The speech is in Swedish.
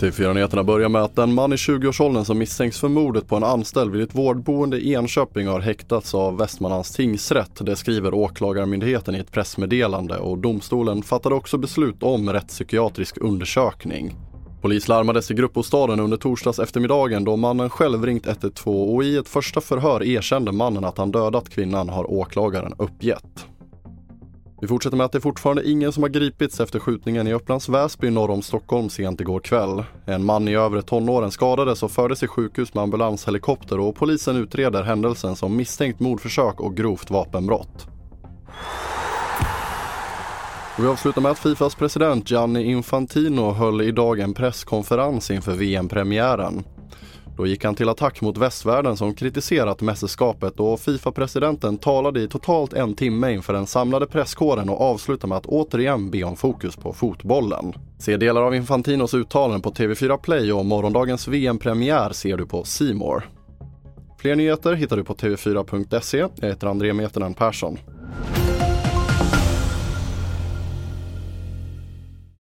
TV4-nyheterna börjar med att en man i 20-årsåldern som misstänks för mordet på en anställd vid ett vårdboende i Enköping har häktats av Västmanlands tingsrätt. Det skriver Åklagarmyndigheten i ett pressmeddelande och domstolen fattade också beslut om rättspsykiatrisk undersökning. Polis larmades i gruppbostaden under torsdags eftermiddagen då mannen själv ringt 112 och i ett första förhör erkände mannen att han dödat kvinnan har åklagaren uppgett. Vi fortsätter med att det är fortfarande ingen som har gripits efter skjutningen i Upplands Väsby norr om Stockholm sent igår kväll. En man i övre tonåren skadades och fördes till sjukhus med ambulanshelikopter och polisen utreder händelsen som misstänkt mordförsök och grovt vapenbrott. Och vi avslutar med att Fifas president Gianni Infantino höll idag en presskonferens inför VM-premiären. Då gick han till attack mot västvärlden som kritiserat mästerskapet och Fifa-presidenten talade i totalt en timme inför den samlade presskåren och avslutade med att återigen be om fokus på fotbollen. Se delar av Infantinos uttalanden på TV4 Play och morgondagens VM-premiär ser du på Simor. Fler nyheter hittar du på tv4.se. Jag heter André Metenen Persson.